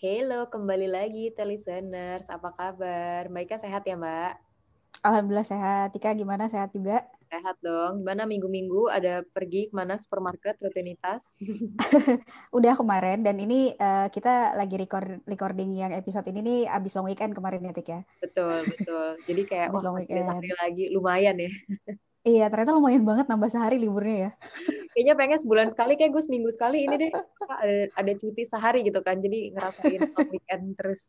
Halo, kembali lagi listeners. Apa kabar? Mbak Ika sehat ya, Mbak? Alhamdulillah sehat. Tika gimana? Sehat juga? Sehat dong. Gimana minggu-minggu ada pergi ke mana supermarket rutinitas? Udah kemarin dan ini uh, kita lagi record recording yang episode ini nih abis long weekend kemarin ya Tik ya. Betul, betul. Jadi kayak abis oh, long weekend. lagi lumayan ya. Iya, ternyata lumayan banget nambah sehari liburnya ya. Kayaknya pengen sebulan sekali, kayak gue seminggu sekali ini deh ada, ada cuti sehari gitu kan, jadi ngerasain weekend terus.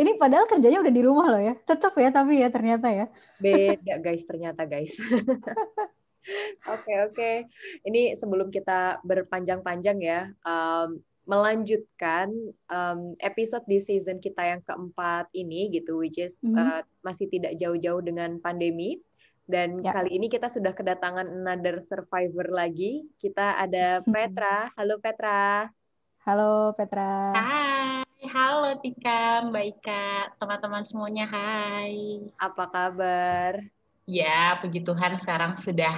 Ini padahal kerjanya udah di rumah loh ya, tetap ya tapi ya ternyata ya. Beda guys, ternyata guys. Oke oke, okay, ini sebelum kita berpanjang-panjang ya, um, melanjutkan um, episode di season kita yang keempat ini gitu, which is mm -hmm. uh, masih tidak jauh-jauh dengan pandemi dan ya. kali ini kita sudah kedatangan another survivor lagi. Kita ada Petra. Halo Petra. Halo Petra. Hai, halo Tika, Mbak Ika, teman-teman semuanya. Hai. Apa kabar? Ya, puji Tuhan sekarang sudah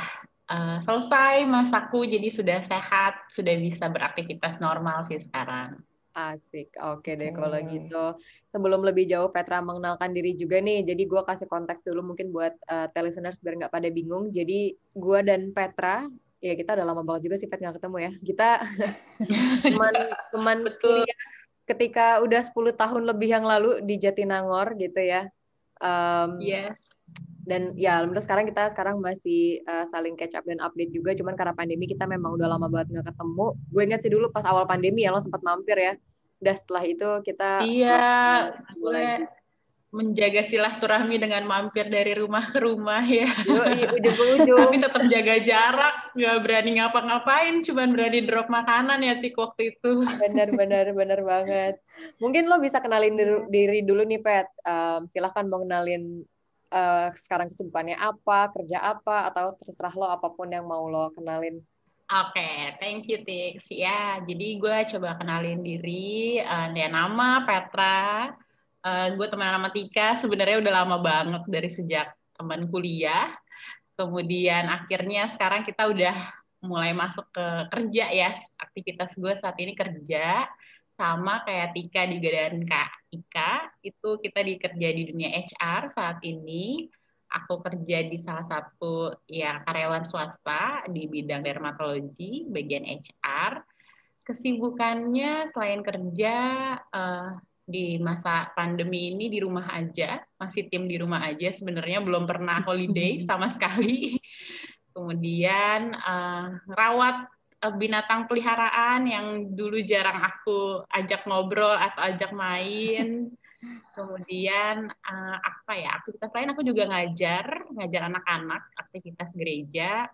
uh, selesai masaku, jadi sudah sehat, sudah bisa beraktivitas normal sih sekarang. Asik, oke deh okay. kalau gitu. Sebelum lebih jauh Petra mengenalkan diri juga nih, jadi gue kasih konteks dulu mungkin buat uh, listeners biar nggak pada bingung. Jadi gue dan Petra, ya kita udah lama banget juga sih Pet nggak ketemu ya. Kita teman teman kuliah ketika udah 10 tahun lebih yang lalu di Jatinangor gitu ya. Um, yes. Dan ya alhamdulillah sekarang kita sekarang masih uh, saling catch up dan update juga. Cuman karena pandemi kita memang udah lama banget nggak ketemu. Gue inget sih dulu pas awal pandemi ya lo sempat mampir ya. Udah setelah itu kita iya gue menjaga silaturahmi dengan mampir dari rumah ke rumah ya. Yoi, ujung ke ujung tapi tetap jaga jarak nggak berani ngapa-ngapain cuman berani drop makanan ya tik waktu itu. Benar benar benar banget. Mungkin lo bisa kenalin diri, diri dulu nih pet. Um, silahkan mau kenalin uh, sekarang kesibukannya apa kerja apa atau terserah lo apa pun yang mau lo kenalin Oke, okay, thank you Tix. Ya, jadi gue coba kenalin diri. Uh, dia nama Petra. Uh, gue teman nama Tika. Sebenarnya udah lama banget dari sejak teman kuliah. Kemudian akhirnya sekarang kita udah mulai masuk ke kerja ya. Aktivitas gue saat ini kerja sama kayak Tika juga dan Kak Ika. Itu kita dikerja di dunia HR saat ini aku kerja di salah satu ya karyawan swasta di bidang dermatologi bagian HR. Kesibukannya selain kerja uh, di masa pandemi ini di rumah aja, masih tim di rumah aja sebenarnya belum pernah holiday sama sekali. Kemudian uh, rawat uh, binatang peliharaan yang dulu jarang aku ajak ngobrol atau ajak main. Kemudian uh, apa ya aktivitas lain aku juga ngajar, ngajar anak-anak aktivitas gereja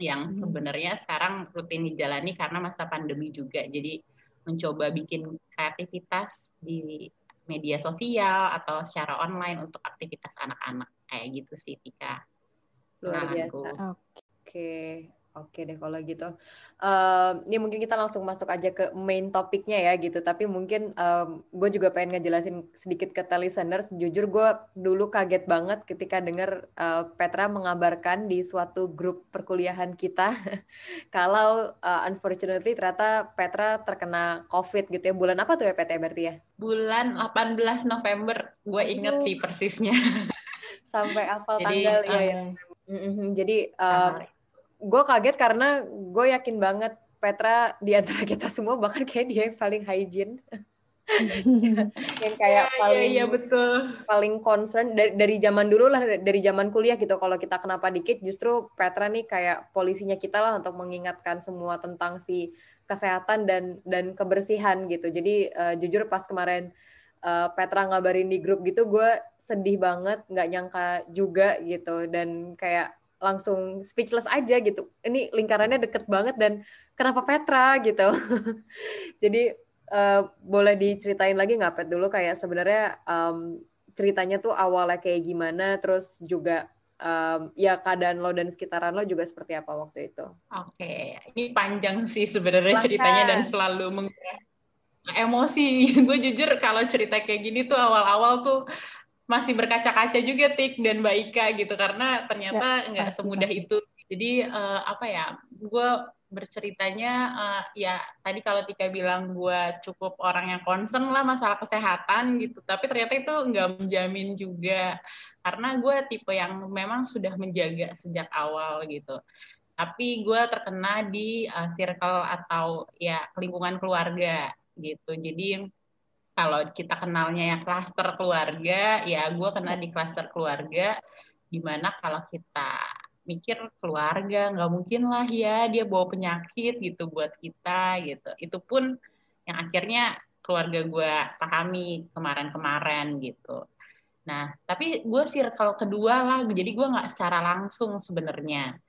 yang hmm. sebenarnya sekarang rutin dijalani karena masa pandemi juga. Jadi mencoba bikin kreativitas di media sosial atau secara online untuk aktivitas anak-anak kayak gitu sih Tika. Luar biasa. Oke. Okay. Oke deh kalau gitu. Um, ini mungkin kita langsung masuk aja ke main topiknya ya gitu. Tapi mungkin um, gue juga pengen ngejelasin sedikit ke listeners. Jujur gue dulu kaget banget ketika dengar uh, Petra mengabarkan di suatu grup perkuliahan kita kalau uh, unfortunately ternyata Petra terkena COVID gitu ya. Bulan apa tuh ya Petra berarti ya? Bulan 18 November. Gue inget oh. sih persisnya. Sampai apa tanggal um, ya. ya. Mm -hmm. Jadi uh, gue kaget karena gue yakin banget Petra di antara kita semua bahkan kayak dia yang paling hygiene. Yang kayak ya, paling ya, ya, betul. paling concern dari, dari zaman dulu lah dari zaman kuliah gitu. Kalau kita kenapa dikit justru Petra nih kayak polisinya kita lah untuk mengingatkan semua tentang si kesehatan dan dan kebersihan gitu. Jadi uh, jujur pas kemarin uh, Petra ngabarin di grup gitu gue sedih banget nggak nyangka juga gitu. Dan kayak langsung speechless aja gitu. Ini lingkarannya deket banget dan kenapa Petra gitu. Jadi uh, boleh diceritain lagi nggak Pet dulu kayak sebenarnya um, ceritanya tuh awalnya kayak gimana, terus juga um, ya keadaan lo dan sekitaran lo juga seperti apa waktu itu. Oke, ini panjang sih sebenarnya ceritanya dan selalu menguras emosi. gue jujur kalau cerita kayak gini tuh awal-awal tuh masih berkaca-kaca juga Tik dan Mbak Ika gitu. Karena ternyata ya, nggak ya, semudah pasti. itu. Jadi uh, apa ya, gue berceritanya uh, ya tadi kalau Tika bilang gue cukup orang yang concern lah masalah kesehatan gitu. Tapi ternyata itu nggak menjamin juga. Karena gue tipe yang memang sudah menjaga sejak awal gitu. Tapi gue terkena di uh, circle atau ya lingkungan keluarga gitu. Jadi kalau kita kenalnya ya klaster keluarga ya gue kena di klaster keluarga di mana kalau kita mikir keluarga nggak mungkin lah ya dia bawa penyakit gitu buat kita gitu. Itu pun yang akhirnya keluarga gue pahami kemarin-kemarin gitu. Nah tapi gue circle kedua lah jadi gue nggak secara langsung sebenarnya.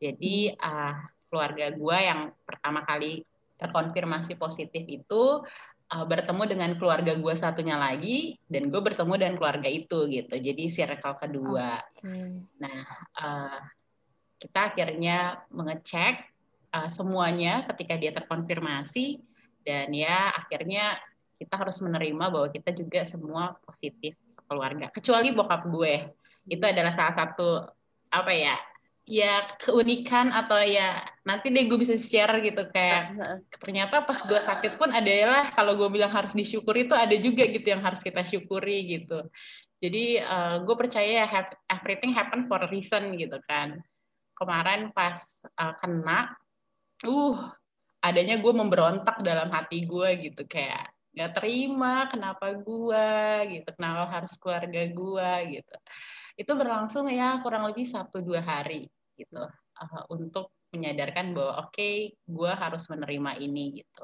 Jadi uh, keluarga gue yang pertama kali terkonfirmasi positif itu uh, bertemu dengan keluarga gue satunya lagi dan gue bertemu dengan keluarga itu gitu. Jadi circle kedua. Okay. nah uh, kita akhirnya mengecek uh, semuanya ketika dia terkonfirmasi dan ya akhirnya kita harus menerima bahwa kita juga semua positif sekeluarga. Kecuali bokap gue. Itu adalah salah satu apa ya ya keunikan atau ya nanti deh gue bisa share gitu kayak ternyata pas gue sakit pun ada lah kalau gue bilang harus disyukuri itu ada juga gitu yang harus kita syukuri gitu. Jadi uh, gue percaya everything happen for a reason gitu kan. Kemarin pas uh, kena, uh, adanya gue memberontak dalam hati gue gitu kayak nggak terima kenapa gue gitu kenapa harus keluarga gue gitu itu berlangsung ya kurang lebih satu dua hari gitu uh, untuk menyadarkan bahwa oke okay, gue harus menerima ini gitu.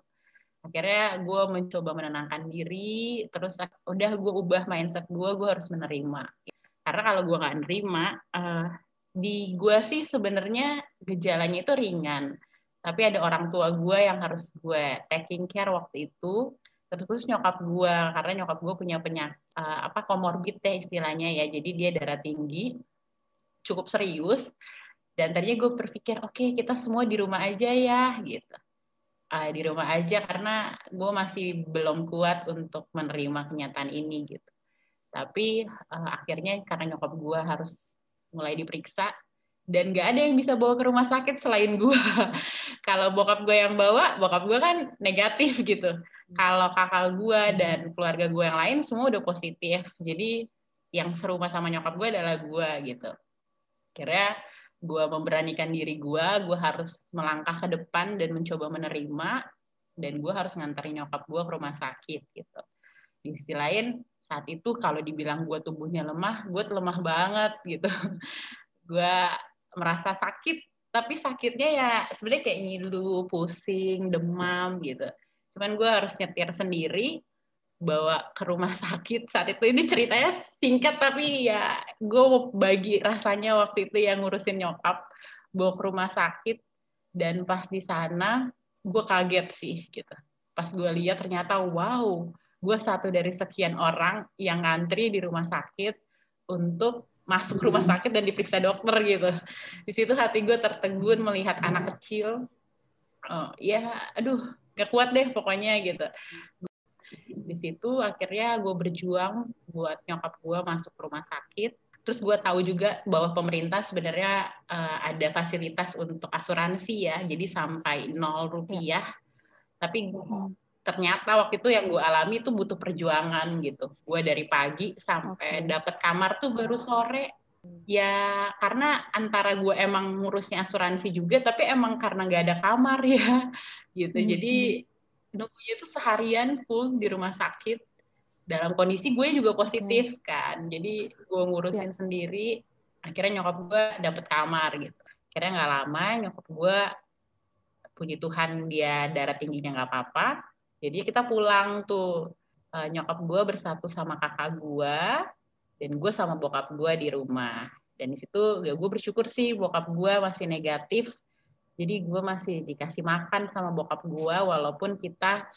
Akhirnya gue mencoba menenangkan diri terus udah gue ubah mindset gue gue harus menerima. Karena kalau gue nggak nerima uh, di gue sih sebenarnya gejalanya itu ringan. Tapi ada orang tua gue yang harus gue taking care waktu itu terus nyokap gue karena nyokap gue punya penyakit uh, apa komorbid deh istilahnya ya. Jadi dia darah tinggi cukup serius. Dan tadinya gue berpikir oke okay, kita semua di rumah aja ya gitu. Uh, di rumah aja karena gue masih belum kuat untuk menerima kenyataan ini gitu. Tapi uh, akhirnya karena nyokap gue harus mulai diperiksa dan gak ada yang bisa bawa ke rumah sakit selain gue. Kalau bokap gue yang bawa, bokap gue kan negatif gitu. Kalau kakak gue dan keluarga gue yang lain semua udah positif. Jadi yang serumah sama nyokap gue adalah gue gitu. Kira gue memberanikan diri gue, gue harus melangkah ke depan dan mencoba menerima, dan gue harus nganterin nyokap gue ke rumah sakit gitu. Di sisi lain, saat itu kalau dibilang gue tubuhnya lemah, gue lemah banget gitu. gue merasa sakit, tapi sakitnya ya sebenarnya kayak ngilu, pusing, demam gitu. Cuman gue harus nyetir sendiri, bawa ke rumah sakit saat itu. Ini ceritanya singkat tapi ya gue bagi rasanya waktu itu yang ngurusin nyokap, bawa ke rumah sakit, dan pas di sana gue kaget sih gitu. Pas gue lihat ternyata wow, gue satu dari sekian orang yang ngantri di rumah sakit untuk masuk rumah sakit dan diperiksa dokter gitu. Di situ hati gue tertegun melihat anak kecil. Oh, ya, aduh, gak kuat deh pokoknya gitu. Di situ akhirnya gue berjuang buat nyokap gue masuk rumah sakit. Terus gue tahu juga bahwa pemerintah sebenarnya uh, ada fasilitas untuk asuransi ya, jadi sampai nol rupiah. Ya. Tapi ternyata waktu itu yang gue alami itu butuh perjuangan gitu. Gue dari pagi sampai okay. dapet kamar tuh baru sore. Ya karena antara gue emang ngurusnya asuransi juga, tapi emang karena nggak ada kamar ya gitu. Hmm. Jadi hmm. nunggunya tuh seharian full di rumah sakit. Dalam kondisi gue juga positif hmm. kan. Jadi gue ngurusin ya. sendiri. Akhirnya nyokap gue dapet kamar gitu. Akhirnya nggak lama nyokap gue puji Tuhan dia darah tingginya nggak apa-apa jadi kita pulang tuh uh, nyokap gue bersatu sama kakak gue dan gue sama bokap gue di rumah. Dan di situ ya gue bersyukur sih bokap gue masih negatif. Jadi gue masih dikasih makan sama bokap gue walaupun kita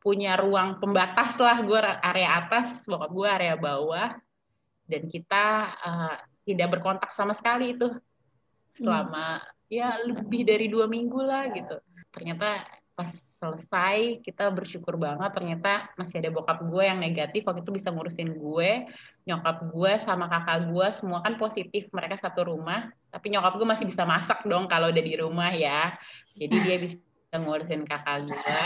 punya ruang pembatas lah gue area atas, bokap gue area bawah. dan kita uh, tidak berkontak sama sekali itu selama hmm. ya lebih dari dua minggu lah gitu ternyata pas selesai kita bersyukur banget ternyata masih ada bokap gue yang negatif waktu itu bisa ngurusin gue nyokap gue sama kakak gue semua kan positif mereka satu rumah tapi nyokap gue masih bisa masak dong kalau udah di rumah ya. Jadi dia bisa ngurusin kakak gue.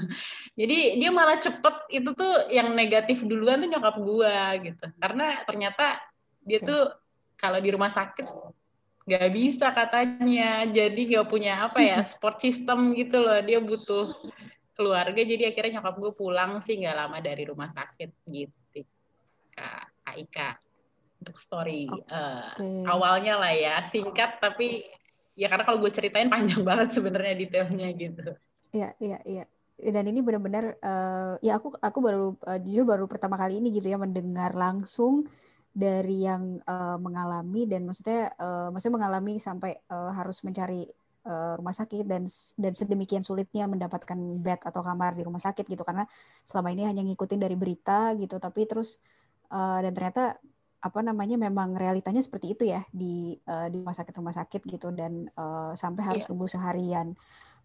Jadi dia malah cepet itu tuh yang negatif duluan tuh nyokap gue gitu. Karena ternyata dia tuh kalau di rumah sakit nggak bisa katanya. Jadi nggak punya apa ya support system gitu loh. Dia butuh keluarga. Jadi akhirnya nyokap gue pulang sih nggak lama dari rumah sakit gitu kak Aika. Untuk story okay. uh, eh, awalnya lah ya. Singkat tapi ya karena kalau gue ceritain panjang banget sebenarnya detailnya gitu. Iya iya iya. Dan ini benar-benar uh, ya aku aku baru uh, jujur baru pertama kali ini gitu ya mendengar langsung dari yang uh, mengalami dan maksudnya uh, maksudnya mengalami sampai uh, harus mencari uh, rumah sakit dan dan sedemikian sulitnya mendapatkan bed atau kamar di rumah sakit gitu. Karena selama ini hanya ngikutin dari berita gitu. Tapi terus uh, dan ternyata apa namanya memang realitanya seperti itu ya di uh, di rumah sakit rumah sakit gitu. Dan uh, sampai harus yeah. tunggu seharian.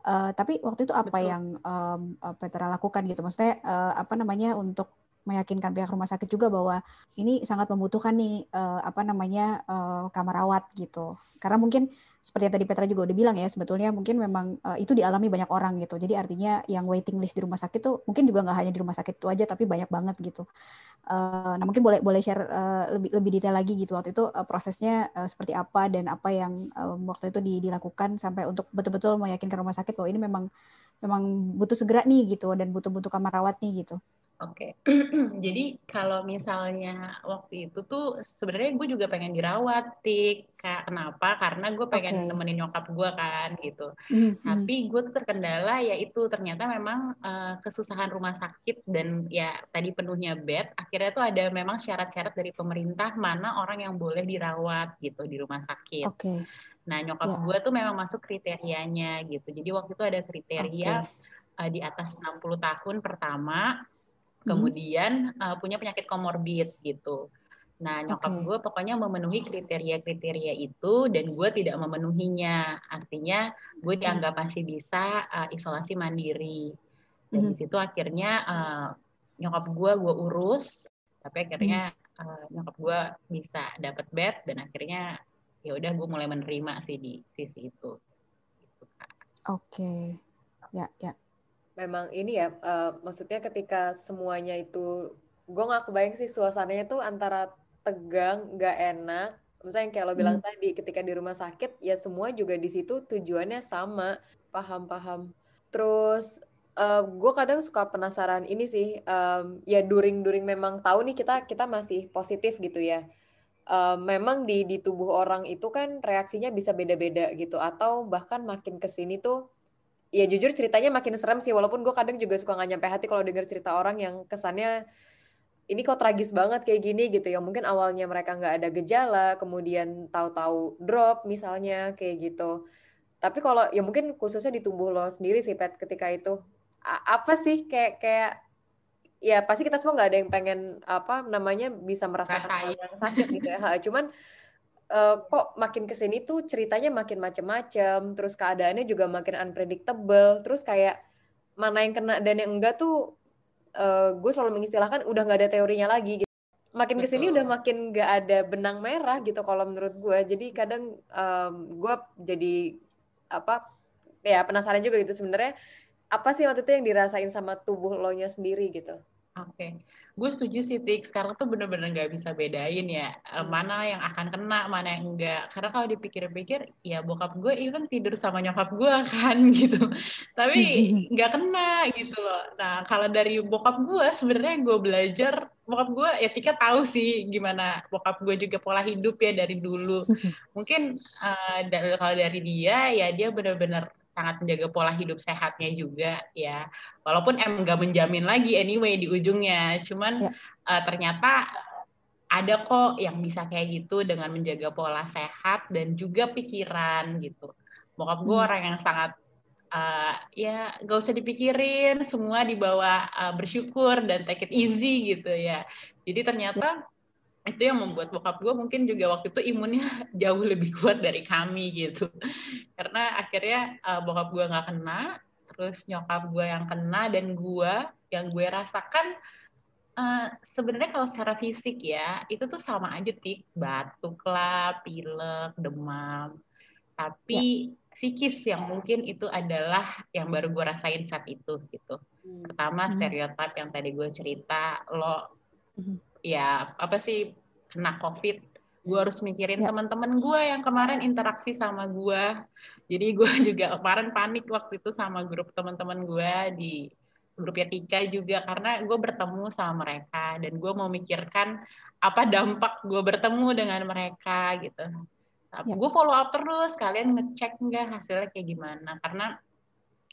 Uh, tapi waktu itu apa Betul. yang um, Petra lakukan gitu? Maksudnya uh, apa namanya untuk meyakinkan pihak rumah sakit juga bahwa ini sangat membutuhkan nih uh, apa namanya uh, kamar rawat gitu. Karena mungkin seperti yang tadi Petra juga udah bilang ya, sebetulnya mungkin memang uh, itu dialami banyak orang gitu. Jadi artinya yang waiting list di rumah sakit tuh mungkin juga nggak hanya di rumah sakit itu aja, tapi banyak banget gitu. Uh, nah mungkin boleh boleh share uh, lebih lebih detail lagi gitu waktu itu uh, prosesnya uh, seperti apa dan apa yang uh, waktu itu dilakukan sampai untuk betul-betul meyakinkan rumah sakit bahwa ini memang memang butuh segera nih gitu dan butuh-butuh kamar rawat nih gitu. Oke, okay. jadi kalau misalnya waktu itu tuh sebenarnya gue juga pengen dirawat, tik. Kenapa? Karena gue pengen okay. nemenin nyokap gue kan, gitu. Mm-hmm. Tapi gue tuh terkendala yaitu ternyata memang uh, kesusahan rumah sakit dan ya tadi penuhnya bed. Akhirnya tuh ada memang syarat-syarat dari pemerintah mana orang yang boleh dirawat gitu di rumah sakit. Oke. Okay. Nah nyokap yeah. gue tuh memang masuk kriterianya gitu. Jadi waktu itu ada kriteria okay. uh, eh, di atas 60 tahun pertama Hmm. kemudian uh, punya penyakit komorbid gitu. Nah, nyokap okay. gue pokoknya memenuhi kriteria-kriteria itu dan gue tidak memenuhinya. Artinya gue hmm. dianggap masih bisa uh, isolasi mandiri. Dan hmm. di situ akhirnya uh, nyokap gue gue urus, tapi akhirnya hmm. uh, nyokap gue bisa dapat bed dan akhirnya ya udah gue mulai menerima sih di sisi itu. Gitu, Oke, okay. ya ya memang ini ya uh, maksudnya ketika semuanya itu gue nggak kebayang sih suasananya tuh antara tegang nggak enak misalnya kayak lo bilang hmm. tadi ketika di rumah sakit ya semua juga di situ tujuannya sama paham paham terus uh, gue kadang suka penasaran ini sih um, ya during during memang tahu nih kita kita masih positif gitu ya uh, memang di di tubuh orang itu kan reaksinya bisa beda-beda gitu. Atau bahkan makin ke sini tuh ya jujur ceritanya makin serem sih. Walaupun gue kadang juga suka nggak nyampe hati kalau denger cerita orang yang kesannya ini kok tragis banget kayak gini gitu ya. Mungkin awalnya mereka nggak ada gejala kemudian tahu-tahu drop misalnya kayak gitu. Tapi kalau ya mungkin khususnya di tubuh lo sendiri sih pet ketika itu apa sih kayak kayak ya pasti kita semua nggak ada yang pengen apa namanya bisa merasakan yang sakit gitu ya cuman uh, kok makin ke sini tuh ceritanya makin macem-macem, terus keadaannya juga makin unpredictable, terus kayak mana yang kena dan yang enggak tuh uh, gue selalu mengistilahkan udah nggak ada teorinya lagi. Gitu. Makin ke sini udah makin nggak ada benang merah gitu kalau menurut gue. Jadi kadang um, gue jadi apa ya penasaran juga gitu sebenarnya apa sih waktu itu yang dirasain sama tubuh lo nya sendiri gitu. Oke, okay. gue setuju sih Tik. Sekarang tuh bener-bener nggak bisa bedain ya eh, hmm. mana yang akan kena, mana yang enggak. Karena kalau dipikir-pikir, ya bokap gue even tidur sama nyokap gue kan gitu. Tapi nggak kena gitu loh. Nah kalau dari bokap gue sebenarnya gue belajar bokap gue ya Tika tahu sih gimana bokap gue juga pola hidup ya dari dulu. Mungkin uh, kalau dari dia ya dia bener-bener sangat menjaga pola hidup sehatnya juga ya walaupun emang nggak menjamin lagi anyway di ujungnya cuman ya. uh, ternyata ada kok yang bisa kayak gitu dengan menjaga pola sehat dan juga pikiran gitu bokap gue hmm. orang yang sangat uh, ya gak usah dipikirin semua dibawa uh, bersyukur dan take it easy gitu ya jadi ternyata itu yang membuat bokap gue mungkin juga waktu itu imunnya jauh lebih kuat dari kami gitu karena akhirnya uh, bokap gue nggak kena terus nyokap gue yang kena dan gue yang gue rasakan uh, sebenarnya kalau secara fisik ya itu tuh sama aja tik batuk lah pilek demam tapi ya. psikis yang mungkin itu adalah yang baru gue rasain saat itu gitu hmm. pertama hmm. stereotip yang tadi gue cerita lo hmm ya apa sih kena covid gue harus mikirin ya. teman-teman gue yang kemarin interaksi sama gue jadi gue juga kemarin panik waktu itu sama grup teman-teman gue di grupnya Tika juga karena gue bertemu sama mereka dan gue mau mikirkan apa dampak gue bertemu dengan mereka gitu ya. gue follow up terus kalian ngecek nggak hasilnya kayak gimana karena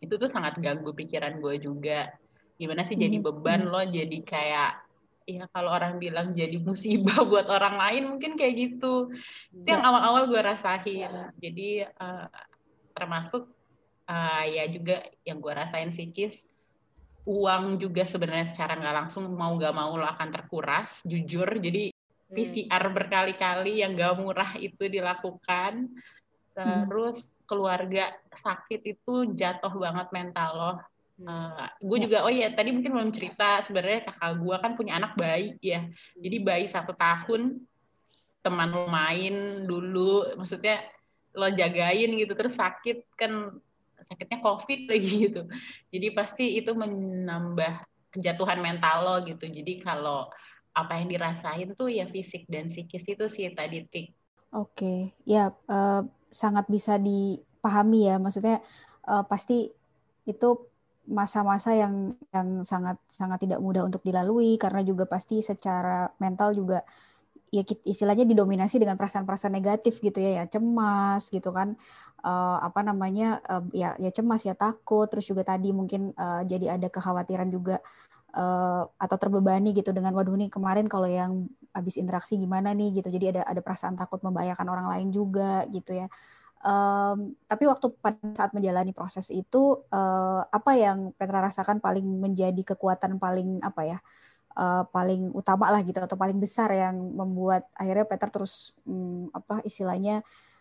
itu tuh sangat ganggu pikiran gue juga gimana sih jadi hmm, beban hmm. lo jadi kayak ya kalau orang bilang jadi musibah buat orang lain mungkin kayak gitu itu yang ya. awal-awal gue rasain jadi uh, termasuk uh, ya juga yang gue rasain psikis uang juga sebenarnya secara nggak langsung mau gak mau lo akan terkuras jujur jadi hmm. PCR berkali-kali yang gak murah itu dilakukan hmm. terus keluarga sakit itu jatuh banget mental lo Uh, eh, gue ya. juga oh ya tadi mungkin belum cerita sebenarnya kakak gue kan punya anak bayi ya. Jadi bayi satu tahun teman lo main dulu maksudnya lo jagain gitu terus sakit kan sakitnya covid lagi gitu. Jadi pasti itu menambah kejatuhan mental lo gitu. Jadi kalau apa yang dirasain tuh ya fisik dan psikis itu sih tadi tik. Oke okay. ya uh, sangat bisa dipahami ya. Maksudnya uh, pasti itu masa-masa yang yang sangat sangat tidak mudah untuk dilalui karena juga pasti secara mental juga ya istilahnya didominasi dengan perasaan-perasaan negatif gitu ya ya cemas gitu kan. Uh, apa namanya uh, ya ya cemas ya takut. Terus juga tadi mungkin uh, jadi ada kekhawatiran juga uh, atau terbebani gitu dengan waduh nih kemarin kalau yang habis interaksi gimana nih? gitu. Jadi ada ada perasaan takut membahayakan orang lain juga gitu ya Um, tapi waktu pada saat menjalani proses itu uh, apa yang Petra rasakan paling menjadi kekuatan paling apa ya uh, paling utama lah gitu atau paling besar yang membuat akhirnya Petra terus um, apa istilahnya uh,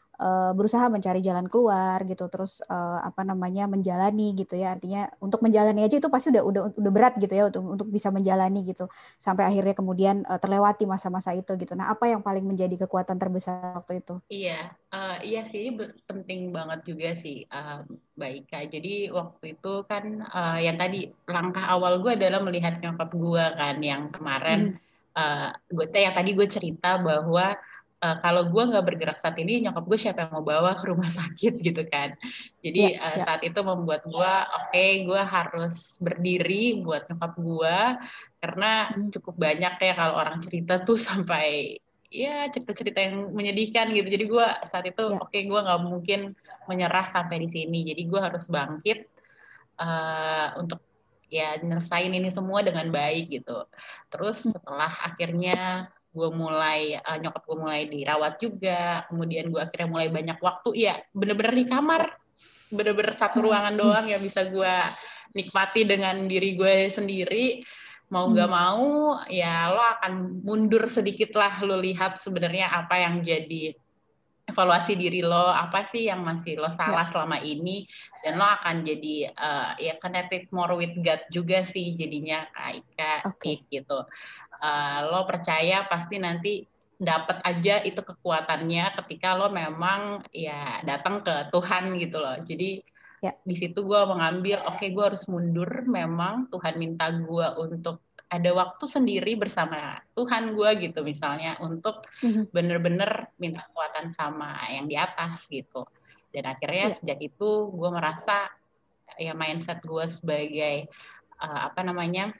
berusaha mencari jalan keluar gitu terus uh, apa namanya menjalani gitu ya. Artinya untuk menjalani aja itu pasti udah udah udah berat gitu ya untuk untuk bisa menjalani gitu. Sampai akhirnya kemudian uh, terlewati masa-masa itu gitu. Nah apa yang paling menjadi kekuatan terbesar waktu itu? Iya uh, iya sih ini penting banget juga sih uh, baik kak jadi waktu itu kan uh, yang tadi langkah awal gue adalah melihat nyokap gue kan yang kemarin hmm. uh, gue yang tadi gue cerita bahwa uh, kalau gue nggak bergerak saat ini nyokap gue siapa yang mau bawa ke rumah sakit gitu kan jadi yeah, uh, yeah. saat itu membuat gue oke okay, gue harus berdiri buat nyokap gue karena hmm. cukup banyak ya kalau orang cerita tuh sampai ya cerita-cerita yang menyedihkan gitu jadi gue saat itu yeah. oke okay, gue nggak mungkin menyerah sampai di sini jadi gue harus bangkit uh, untuk ya nyelesain ini semua dengan baik gitu terus hmm. setelah akhirnya gue mulai uh, nyokap gue mulai dirawat juga kemudian gue akhirnya mulai banyak waktu ya bener-bener di kamar bener-bener satu ruangan doang yang bisa gue nikmati dengan diri gue sendiri mau nggak hmm. mau ya lo akan mundur sedikit lah lo lihat sebenarnya apa yang jadi evaluasi diri lo apa sih yang masih lo salah ya. selama ini dan lo akan jadi uh, ya connected more with God juga sih jadinya kayak okay. gitu uh, lo percaya pasti nanti dapat aja itu kekuatannya ketika lo memang ya datang ke Tuhan gitu loh. Jadi ya. di situ gue mengambil, oke okay, gue harus mundur. Memang Tuhan minta gue untuk ada waktu sendiri bersama Tuhan gue gitu misalnya untuk mm-hmm. bener-bener minta kekuatan sama yang di atas gitu. Dan akhirnya ya. sejak itu gue merasa ya mindset gue sebagai uh, apa namanya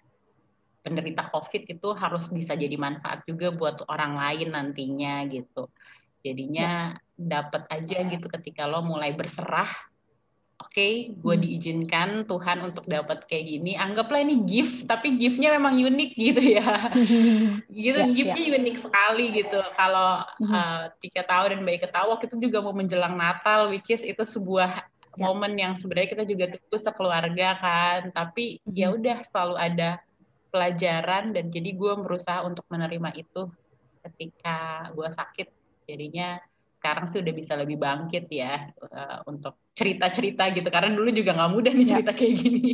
penderita COVID itu harus bisa jadi manfaat juga buat orang lain nantinya gitu. Jadinya ya. dapat aja gitu ketika lo mulai berserah. Oke, okay, gue hmm. diizinkan Tuhan untuk dapat kayak gini. Anggaplah ini gift, tapi giftnya memang unik gitu ya. gitu, ya, giftnya ya. unik sekali gitu. Kalau hmm. uh, Tika tahu dan baik ketawa, kita juga mau menjelang Natal, which is itu sebuah ya. momen yang sebenarnya kita juga tunggu sekeluarga kan. Tapi ya hmm. ya udah selalu ada pelajaran dan jadi gue berusaha untuk menerima itu ketika gue sakit jadinya sekarang sih udah bisa lebih bangkit ya uh, untuk cerita-cerita gitu karena dulu juga nggak mudah nih ya. cerita ya. kayak gini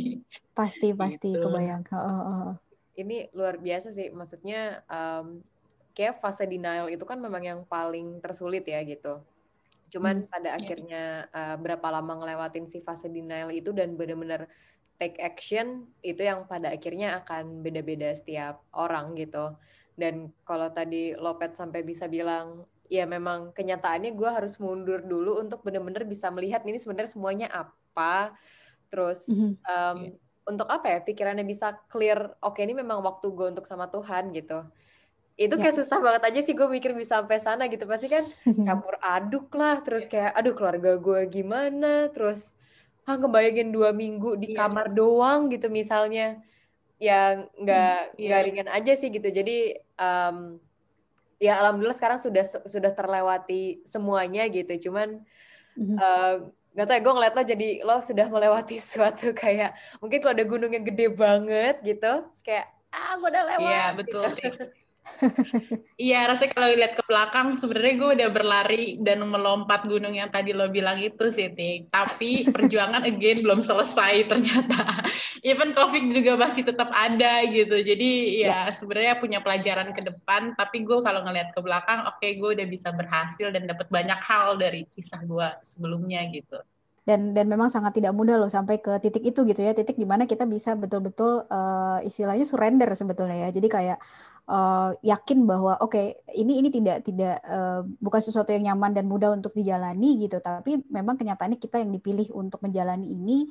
pasti pasti gitu. kebayang uh, uh. ini luar biasa sih maksudnya um, kayak fase denial itu kan memang yang paling tersulit ya gitu cuman hmm, pada yeah. akhirnya uh, berapa lama ngelewatin si fase denial itu dan benar-benar take action itu yang pada akhirnya akan beda-beda setiap orang gitu. Dan kalau tadi Lopet sampai bisa bilang ya memang kenyataannya gue harus mundur dulu untuk benar-benar bisa melihat ini sebenarnya semuanya apa. Terus um, yeah. untuk apa ya pikirannya bisa clear oke okay, ini memang waktu gue untuk sama Tuhan gitu. Itu kayak yeah. susah banget aja sih gue mikir bisa sampai sana gitu. Pasti kan campur aduk lah terus kayak aduh keluarga gue gimana? Terus ah ngebayangin dua minggu di yeah. kamar doang gitu misalnya yang nggak yeah. nggak ringan aja sih gitu jadi um, ya alhamdulillah sekarang sudah sudah terlewati semuanya gitu cuman mm-hmm. uh, nggak tahu ya gue ngeliat lo jadi lo sudah melewati suatu kayak mungkin kalau ada gunung yang gede banget gitu kayak ah gue udah lewat iya betul gitu. Iya, rasanya kalau lihat ke belakang sebenarnya gue udah berlari dan melompat gunung yang tadi lo bilang itu sih, Tik. Tapi perjuangan again belum selesai ternyata. Even COVID juga masih tetap ada gitu. Jadi ya, ya. sebenarnya punya pelajaran ke depan. Tapi gue kalau ngelihat ke belakang, oke okay, gue udah bisa berhasil dan dapat banyak hal dari kisah gue sebelumnya gitu dan dan memang sangat tidak mudah loh sampai ke titik itu gitu ya titik di mana kita bisa betul-betul uh, istilahnya surrender sebetulnya ya jadi kayak uh, yakin bahwa oke okay, ini ini tidak tidak uh, bukan sesuatu yang nyaman dan mudah untuk dijalani gitu. Tapi memang kenyataannya kita yang dipilih untuk menjalani ini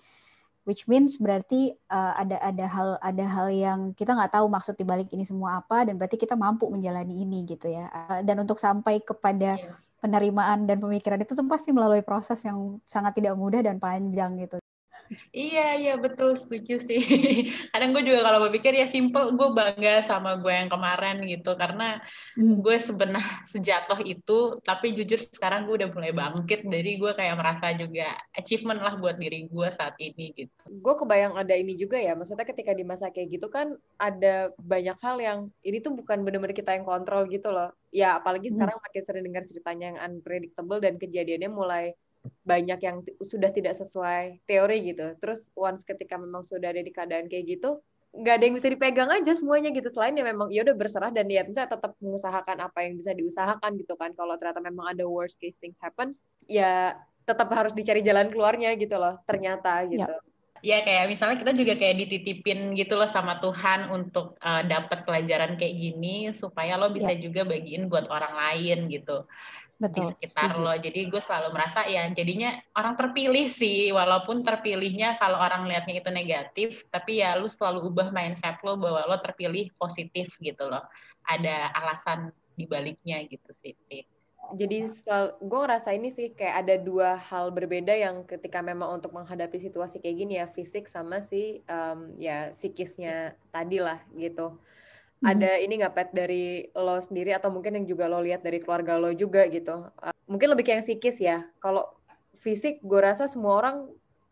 which means berarti uh, ada ada hal ada hal yang kita nggak tahu maksud dibalik ini semua apa dan berarti kita mampu menjalani ini gitu ya. Uh, dan untuk sampai kepada yeah. penerimaan dan pemikiran itu tuh pasti melalui proses yang sangat tidak mudah dan panjang gitu Iya, iya betul, setuju sih. Kadang gue juga kalau berpikir ya simple, gue bangga sama gue yang kemarin gitu, karena hmm. gue sebenarnya sejatuh itu, tapi jujur sekarang gue udah mulai bangkit, jadi gue kayak merasa juga achievement lah buat diri gue saat ini gitu. Gue kebayang ada ini juga ya, maksudnya ketika di masa kayak gitu kan ada banyak hal yang ini tuh bukan benar-benar kita yang kontrol gitu loh. Ya apalagi hmm. sekarang makin sering dengar ceritanya yang unpredictable dan kejadiannya mulai banyak yang sudah tidak sesuai teori gitu. Terus once ketika memang sudah ada di keadaan kayak gitu, nggak ada yang bisa dipegang aja semuanya gitu. Selain ya memang ya udah berserah dan ya misalnya tetap mengusahakan apa yang bisa diusahakan gitu kan. Kalau ternyata memang ada worst case things happens, ya tetap harus dicari jalan keluarnya gitu loh. Ternyata gitu. Ya. Ya kayak misalnya kita juga kayak dititipin gitu loh sama Tuhan untuk uh, dapat pelajaran kayak gini supaya lo bisa ya. juga bagiin buat orang lain gitu. Betul, di sekitar setuju. lo. Jadi gue selalu merasa ya jadinya orang terpilih sih, walaupun terpilihnya kalau orang lihatnya itu negatif, tapi ya lu selalu ubah mindset lo bahwa lo terpilih positif gitu loh. Ada alasan dibaliknya gitu sih. Jadi gue ngerasa ini sih kayak ada dua hal berbeda yang ketika memang untuk menghadapi situasi kayak gini ya fisik sama si um, ya psikisnya tadi lah gitu hmm. ada ini nggak pet dari lo sendiri atau mungkin yang juga lo lihat dari keluarga lo juga gitu? Uh, mungkin lebih kayak yang psikis ya. Kalau fisik gue rasa semua orang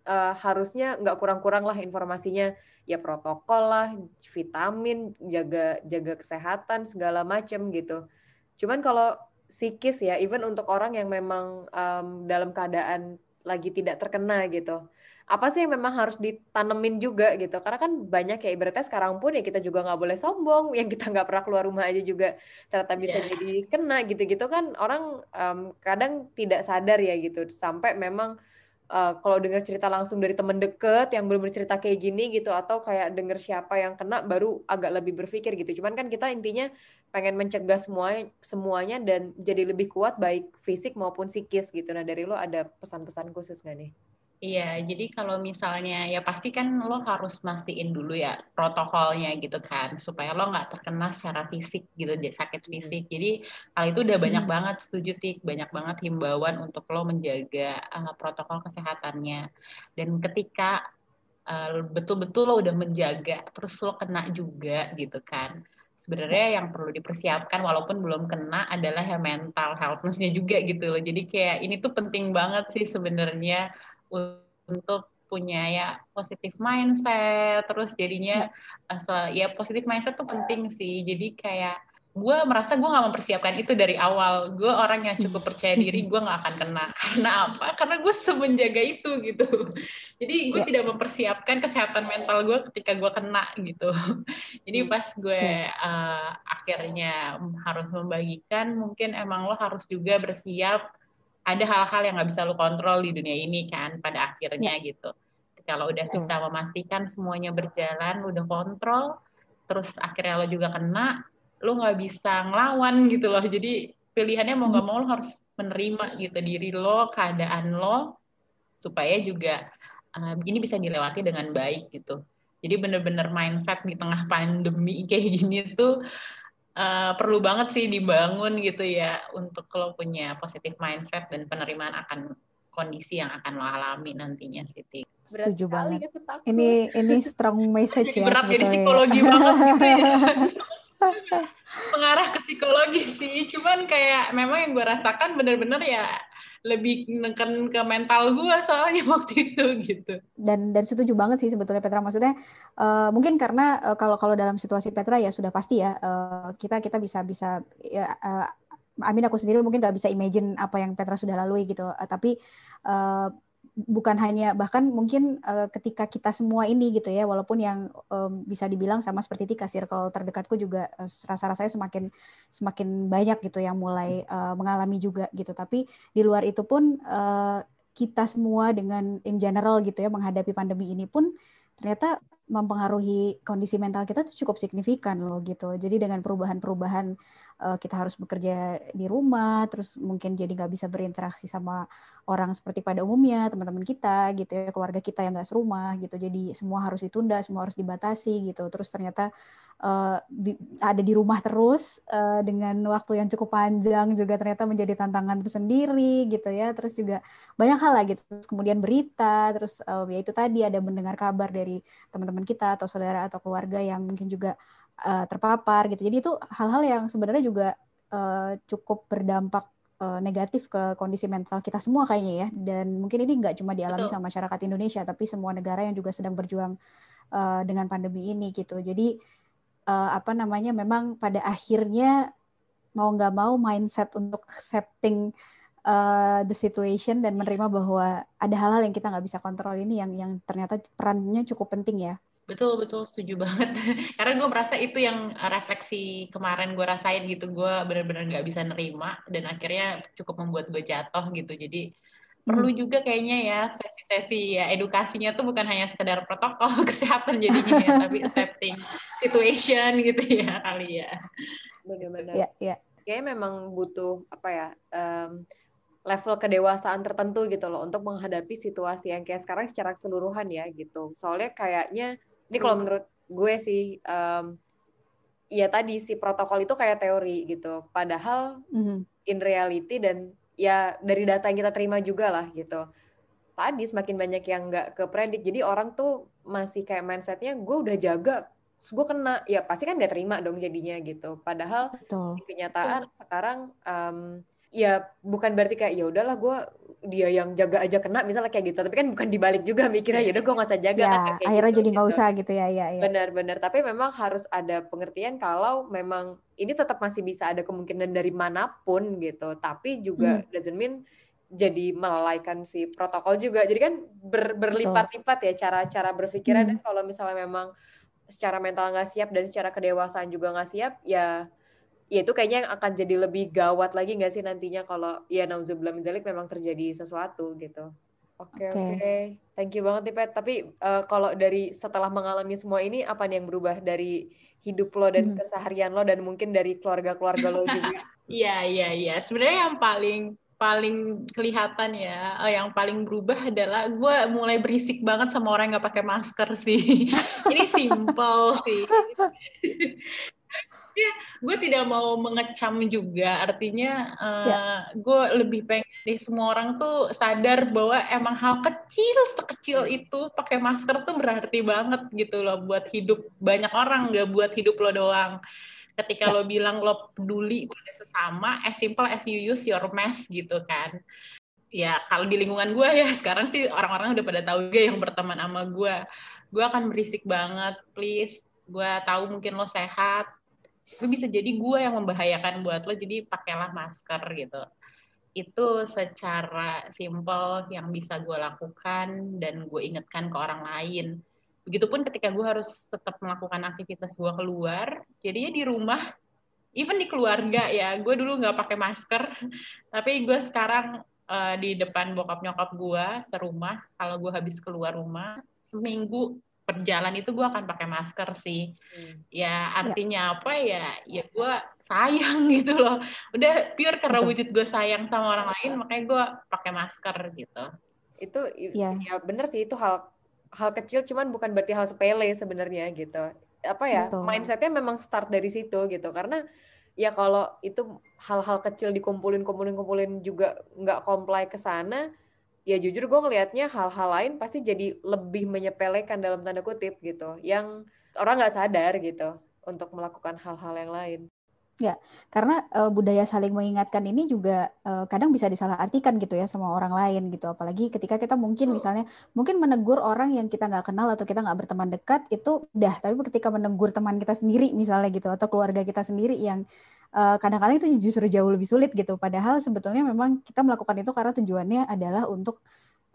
uh, harusnya nggak kurang-kurang lah informasinya. Ya protokol lah vitamin jaga jaga kesehatan segala macem gitu. Cuman kalau psikis ya even untuk orang yang memang um, dalam keadaan lagi tidak terkena gitu apa sih yang memang harus ditanemin juga gitu? Karena kan banyak ya ibaratnya sekarang pun ya kita juga nggak boleh sombong yang kita nggak pernah keluar rumah aja juga ternyata bisa yeah. jadi kena gitu-gitu kan orang um, kadang tidak sadar ya gitu. Sampai memang uh, kalau dengar cerita langsung dari temen deket yang belum cerita kayak gini gitu atau kayak denger siapa yang kena baru agak lebih berpikir gitu. Cuman kan kita intinya pengen mencegah semuanya semuanya dan jadi lebih kuat baik fisik maupun psikis gitu. Nah dari lo ada pesan-pesan khusus nggak nih Iya, jadi kalau misalnya ya pasti kan lo harus mastiin dulu ya protokolnya gitu kan, supaya lo nggak terkena secara fisik gitu, sakit fisik. Jadi hal itu udah banyak hmm. banget setuju tik, banyak banget himbauan untuk lo menjaga uh, protokol kesehatannya. Dan ketika eh, betul-betul lo udah menjaga, terus lo kena juga gitu kan. Sebenarnya yang perlu dipersiapkan walaupun belum kena adalah ya mental healthness-nya juga gitu loh. Jadi kayak ini tuh penting banget sih sebenarnya untuk punya ya positif mindset terus jadinya ya. Uh, ya positif mindset tuh penting sih jadi kayak gue merasa gue nggak mempersiapkan itu dari awal gue orang yang cukup percaya diri gue nggak akan kena karena apa karena gue semenjaga itu gitu jadi gue ya. tidak mempersiapkan kesehatan mental gue ketika gue kena gitu jadi hmm. pas gue uh, akhirnya harus membagikan mungkin emang lo harus juga bersiap ada hal-hal yang nggak bisa lo kontrol di dunia ini kan pada akhirnya ya. gitu. Kalau udah bisa memastikan semuanya berjalan udah kontrol terus akhirnya lo juga kena lo nggak bisa ngelawan gitu loh. Jadi pilihannya mau nggak mau lo harus menerima gitu diri lo keadaan lo supaya juga uh, ini bisa dilewati dengan baik gitu. Jadi bener-bener mindset di tengah pandemi kayak gini tuh uh, perlu banget sih dibangun gitu ya untuk lo punya positif mindset dan penerimaan akan kondisi yang akan lo alami nantinya sih. Setuju banget. Ya, ini ini strong message ya. Berat jadi psikologi banget gitu ya. mengarah ke psikologi sih cuman kayak memang yang gue rasakan bener-bener ya lebih neken ke mental gue soalnya waktu itu gitu. Dan dan setuju banget sih sebetulnya Petra. Maksudnya uh, mungkin karena uh, kalau dalam situasi Petra ya sudah pasti ya uh, kita kita bisa bisa ya, uh, Amin aku sendiri mungkin nggak bisa imagine apa yang Petra sudah lalui gitu. Uh, tapi uh, bukan hanya bahkan mungkin uh, ketika kita semua ini gitu ya walaupun yang um, bisa dibilang sama seperti Tika circle terdekatku juga uh, rasa-rasanya semakin semakin banyak gitu yang mulai uh, mengalami juga gitu. Tapi di luar itu pun uh, kita semua dengan in general gitu ya menghadapi pandemi ini pun ternyata mempengaruhi kondisi mental kita tuh cukup signifikan loh gitu. Jadi dengan perubahan-perubahan kita harus bekerja di rumah, terus mungkin jadi nggak bisa berinteraksi sama orang seperti pada umumnya, teman-teman kita gitu ya, keluarga kita yang nggak serumah gitu. Jadi semua harus ditunda, semua harus dibatasi gitu. Terus ternyata uh, ada di rumah terus uh, dengan waktu yang cukup panjang juga ternyata menjadi tantangan tersendiri gitu ya. Terus juga banyak hal lah gitu. Terus kemudian berita, terus uh, ya itu tadi ada mendengar kabar dari teman-teman kita atau saudara atau keluarga yang mungkin juga uh, terpapar gitu. Jadi itu hal-hal yang sebenarnya juga cukup berdampak uh, negatif ke kondisi mental kita semua kayaknya ya. Dan mungkin ini nggak cuma dialami Betul. sama masyarakat Indonesia, tapi semua negara yang juga sedang berjuang uh, dengan pandemi ini gitu. Jadi uh, apa namanya memang pada akhirnya mau nggak mau mindset untuk accepting uh, the situation dan menerima bahwa ada hal-hal yang kita nggak bisa kontrol ini yang yang ternyata perannya cukup penting ya Betul, betul, setuju banget. Karena gue merasa itu yang refleksi kemarin gue rasain gitu. Gue bener-bener gak bisa nerima dan akhirnya cukup membuat gue jatuh gitu. Jadi hmm. perlu juga kayaknya ya sesi-sesi ya edukasinya tuh bukan hanya sekedar protokol kesehatan jadinya ya, tapi accepting situation gitu ya kali ya. Benar-benar. Ya, ya. Kayaknya memang butuh apa ya? Um, level kedewasaan tertentu gitu loh untuk menghadapi situasi yang kayak sekarang secara keseluruhan ya gitu. Soalnya kayaknya ini kalau hmm. menurut gue sih, um, ya tadi si protokol itu kayak teori gitu. Padahal mm-hmm. in reality dan ya dari data yang kita terima juga lah gitu. Tadi semakin banyak yang nggak kepredik. Jadi orang tuh masih kayak mindsetnya gue udah jaga, gue kena, ya pasti kan nggak terima dong jadinya gitu. Padahal Betul. di kenyataan Betul. sekarang um, ya bukan berarti kayak ya udahlah gue dia yang jaga aja kena misalnya kayak gitu tapi kan bukan dibalik juga mikirnya ya udah gue nggak usah jaga ya, kan kayak akhirnya gitu, jadi nggak gitu. usah gitu ya ya, ya. benar-benar tapi memang harus ada pengertian kalau memang ini tetap masih bisa ada kemungkinan dari mana pun gitu tapi juga hmm. doesn't mean jadi melalaikan si protokol juga jadi kan ber, berlipat-lipat ya cara-cara berpikirnya hmm. dan kalau misalnya memang secara mental nggak siap dan secara kedewasaan juga nggak siap ya ya itu kayaknya yang akan jadi lebih gawat lagi nggak sih nantinya kalau ya nauzubillah menjalik memang terjadi sesuatu gitu. Oke okay, oke, okay. okay. thank you banget nih Pet. Tapi uh, kalau dari setelah mengalami semua ini apa nih yang berubah dari hidup lo dan hmm. keseharian lo dan mungkin dari keluarga-keluarga lo juga? Iya iya iya. Sebenarnya yang paling paling kelihatan ya, uh, yang paling berubah adalah gue mulai berisik banget sama orang yang nggak pakai masker sih. Ini simple sih. ya gue tidak mau mengecam juga. Artinya uh, ya. gue lebih pengen nih semua orang tuh sadar bahwa emang hal kecil sekecil itu pakai masker tuh berarti banget gitu loh buat hidup. Banyak orang gak buat hidup lo doang. Ketika ya. lo bilang lo peduli pada sesama as simple as you use your mask gitu kan. Ya kalau di lingkungan gue ya sekarang sih orang-orang udah pada tahu gue yang berteman sama gue gue akan berisik banget please. Gue tahu mungkin lo sehat itu bisa jadi gue yang membahayakan buat lo jadi pakailah masker gitu. Itu secara simple yang bisa gue lakukan dan gue ingatkan ke orang lain. Begitupun ketika gue harus tetap melakukan aktivitas gue keluar jadinya di rumah even di keluarga ya gue dulu nggak pakai masker tapi gue sekarang uh, di depan bokap nyokap gue serumah kalau gue habis keluar rumah seminggu perjalanan itu gue akan pakai masker sih hmm. ya, ya. artinya ya. apa ya ya gue sayang gitu loh udah pure karena Betul. wujud gue sayang sama orang lain makanya gue pakai masker gitu itu ya. ya bener sih itu hal hal kecil cuman bukan berarti hal sepele sebenarnya gitu apa ya Betul. mindsetnya memang start dari situ gitu karena ya kalau itu hal-hal kecil dikumpulin kumpulin kumpulin juga nggak comply ke sana ya jujur gue ngelihatnya hal-hal lain pasti jadi lebih menyepelekan dalam tanda kutip gitu yang orang nggak sadar gitu untuk melakukan hal-hal yang lain. Ya, karena uh, budaya saling mengingatkan ini juga uh, kadang bisa disalahartikan gitu ya sama orang lain gitu. Apalagi ketika kita mungkin misalnya mungkin menegur orang yang kita nggak kenal atau kita nggak berteman dekat itu udah. Tapi ketika menegur teman kita sendiri misalnya gitu atau keluarga kita sendiri yang kadang kadang-kadang itu justru jauh lebih sulit gitu. Padahal sebetulnya memang kita melakukan itu karena tujuannya adalah untuk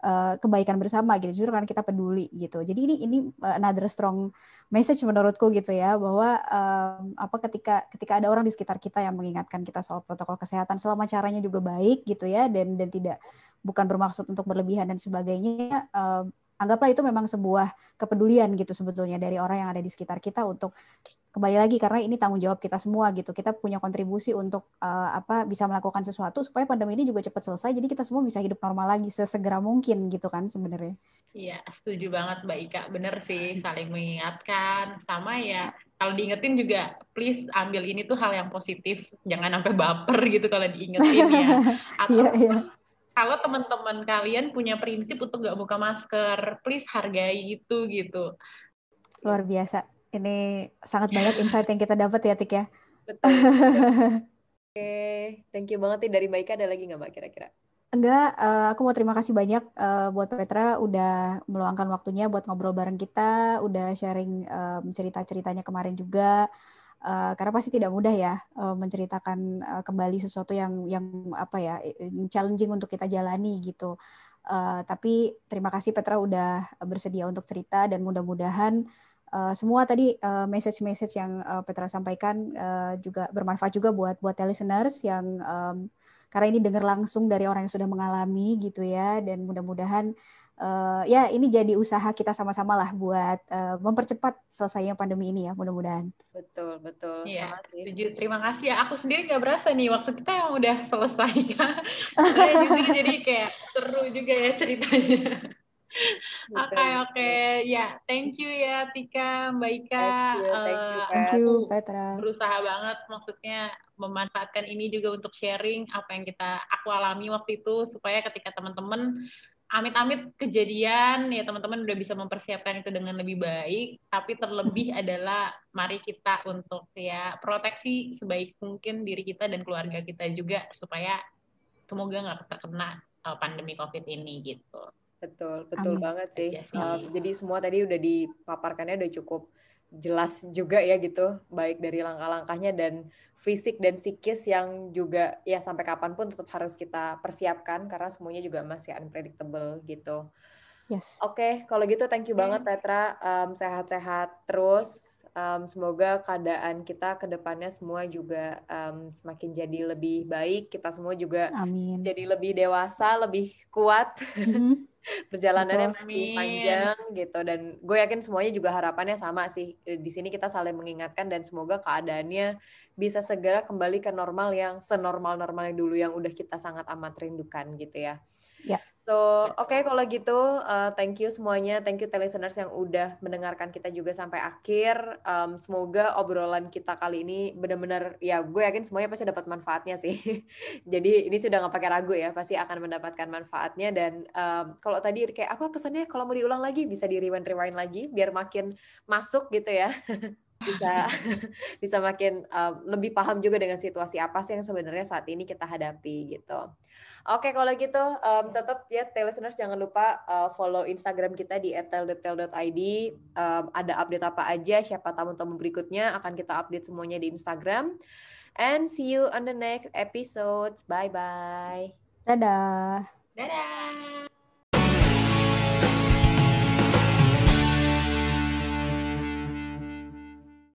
uh, kebaikan bersama gitu. Justru karena kita peduli gitu. Jadi ini ini another strong message menurutku gitu ya bahwa um, apa ketika ketika ada orang di sekitar kita yang mengingatkan kita soal protokol kesehatan selama caranya juga baik gitu ya dan dan tidak bukan bermaksud untuk berlebihan dan sebagainya. Um, anggaplah itu memang sebuah kepedulian gitu sebetulnya dari orang yang ada di sekitar kita untuk kembali lagi karena ini tanggung jawab kita semua gitu. Kita punya kontribusi untuk uh, apa bisa melakukan sesuatu supaya pandemi ini juga cepat selesai. Jadi kita semua bisa hidup normal lagi sesegera mungkin gitu kan sebenarnya. Iya, setuju banget Mbak Ika. Bener sih, saling mengingatkan. Sama ya, kalau diingetin juga, please ambil ini tuh hal yang positif. Jangan sampai baper gitu kalau diingetin ya. Atau yeah, yeah. kalau teman-teman kalian punya prinsip untuk nggak buka masker, please hargai itu gitu. Luar biasa ini sangat banyak insight yang kita dapat ya, Tik ya. Betul. Oke, thank you banget nih dari Mbak Ika. Ada lagi nggak Mbak kira-kira? Enggak, uh, aku mau terima kasih banyak uh, buat Petra udah meluangkan waktunya buat ngobrol bareng kita, udah sharing um, cerita-ceritanya kemarin juga. Uh, karena pasti tidak mudah ya uh, menceritakan uh, kembali sesuatu yang yang apa ya challenging untuk kita jalani gitu. Uh, tapi terima kasih Petra udah bersedia untuk cerita dan mudah-mudahan uh, semua tadi uh, message-message yang uh, Petra sampaikan uh, juga bermanfaat juga buat buat listeners yang um, karena ini dengar langsung dari orang yang sudah mengalami gitu ya dan mudah-mudahan uh, ya ini jadi usaha kita sama-sama lah buat uh, mempercepat selesainya pandemi ini ya mudah-mudahan. Betul betul. Iya. Setuju. Terima kasih ya. Aku sendiri nggak berasa nih waktu kita yang udah selesai. jadi kayak seru juga ya ceritanya. Oke oke okay. ya thank you ya Tika Mbak Ika. Thank you, thank you, uh, thank you Petra. Berusaha banget maksudnya memanfaatkan ini juga untuk sharing apa yang kita aku alami waktu itu supaya ketika teman-teman amit-amit kejadian ya teman-teman udah bisa mempersiapkan itu dengan lebih baik tapi terlebih adalah mari kita untuk ya proteksi sebaik mungkin diri kita dan keluarga kita juga supaya semoga nggak terkena uh, pandemi covid ini gitu. Betul, betul Amin. banget sih. Um, jadi semua tadi udah dipaparkannya udah cukup jelas juga ya gitu, baik dari langkah-langkahnya dan fisik dan psikis yang juga ya sampai kapan pun tetap harus kita persiapkan karena semuanya juga masih unpredictable gitu. Yes. Oke, okay, kalau gitu thank you yes. banget Petra, um, sehat-sehat terus um, semoga keadaan kita ke depannya semua juga um, semakin jadi lebih baik. Kita semua juga Amin. jadi lebih dewasa, lebih kuat. Mm-hmm. Perjalanannya Betul. masih panjang gitu dan gue yakin semuanya juga harapannya sama sih. Di sini kita saling mengingatkan dan semoga keadaannya bisa segera kembali ke normal yang senormal-normalnya dulu yang udah kita sangat amat rindukan gitu ya. Ya. So, oke okay, kalau gitu, uh, thank you semuanya, thank you listeners yang udah mendengarkan kita juga sampai akhir. Um, semoga obrolan kita kali ini benar-benar, ya gue yakin semuanya pasti dapat manfaatnya sih. Jadi ini sudah nggak pakai ragu ya, pasti akan mendapatkan manfaatnya. Dan um, kalau tadi kayak apa pesannya, kalau mau diulang lagi bisa di rewind rewind lagi, biar makin masuk gitu ya. bisa bisa makin um, lebih paham juga dengan situasi apa sih yang sebenarnya saat ini kita hadapi gitu. Oke, kalau gitu um, tetap ya listeners jangan lupa uh, follow Instagram kita di @teldetail.id. Um, ada update apa aja, siapa tamu-tamu berikutnya akan kita update semuanya di Instagram. And see you on the next episode. Bye bye. Dadah. Dadah.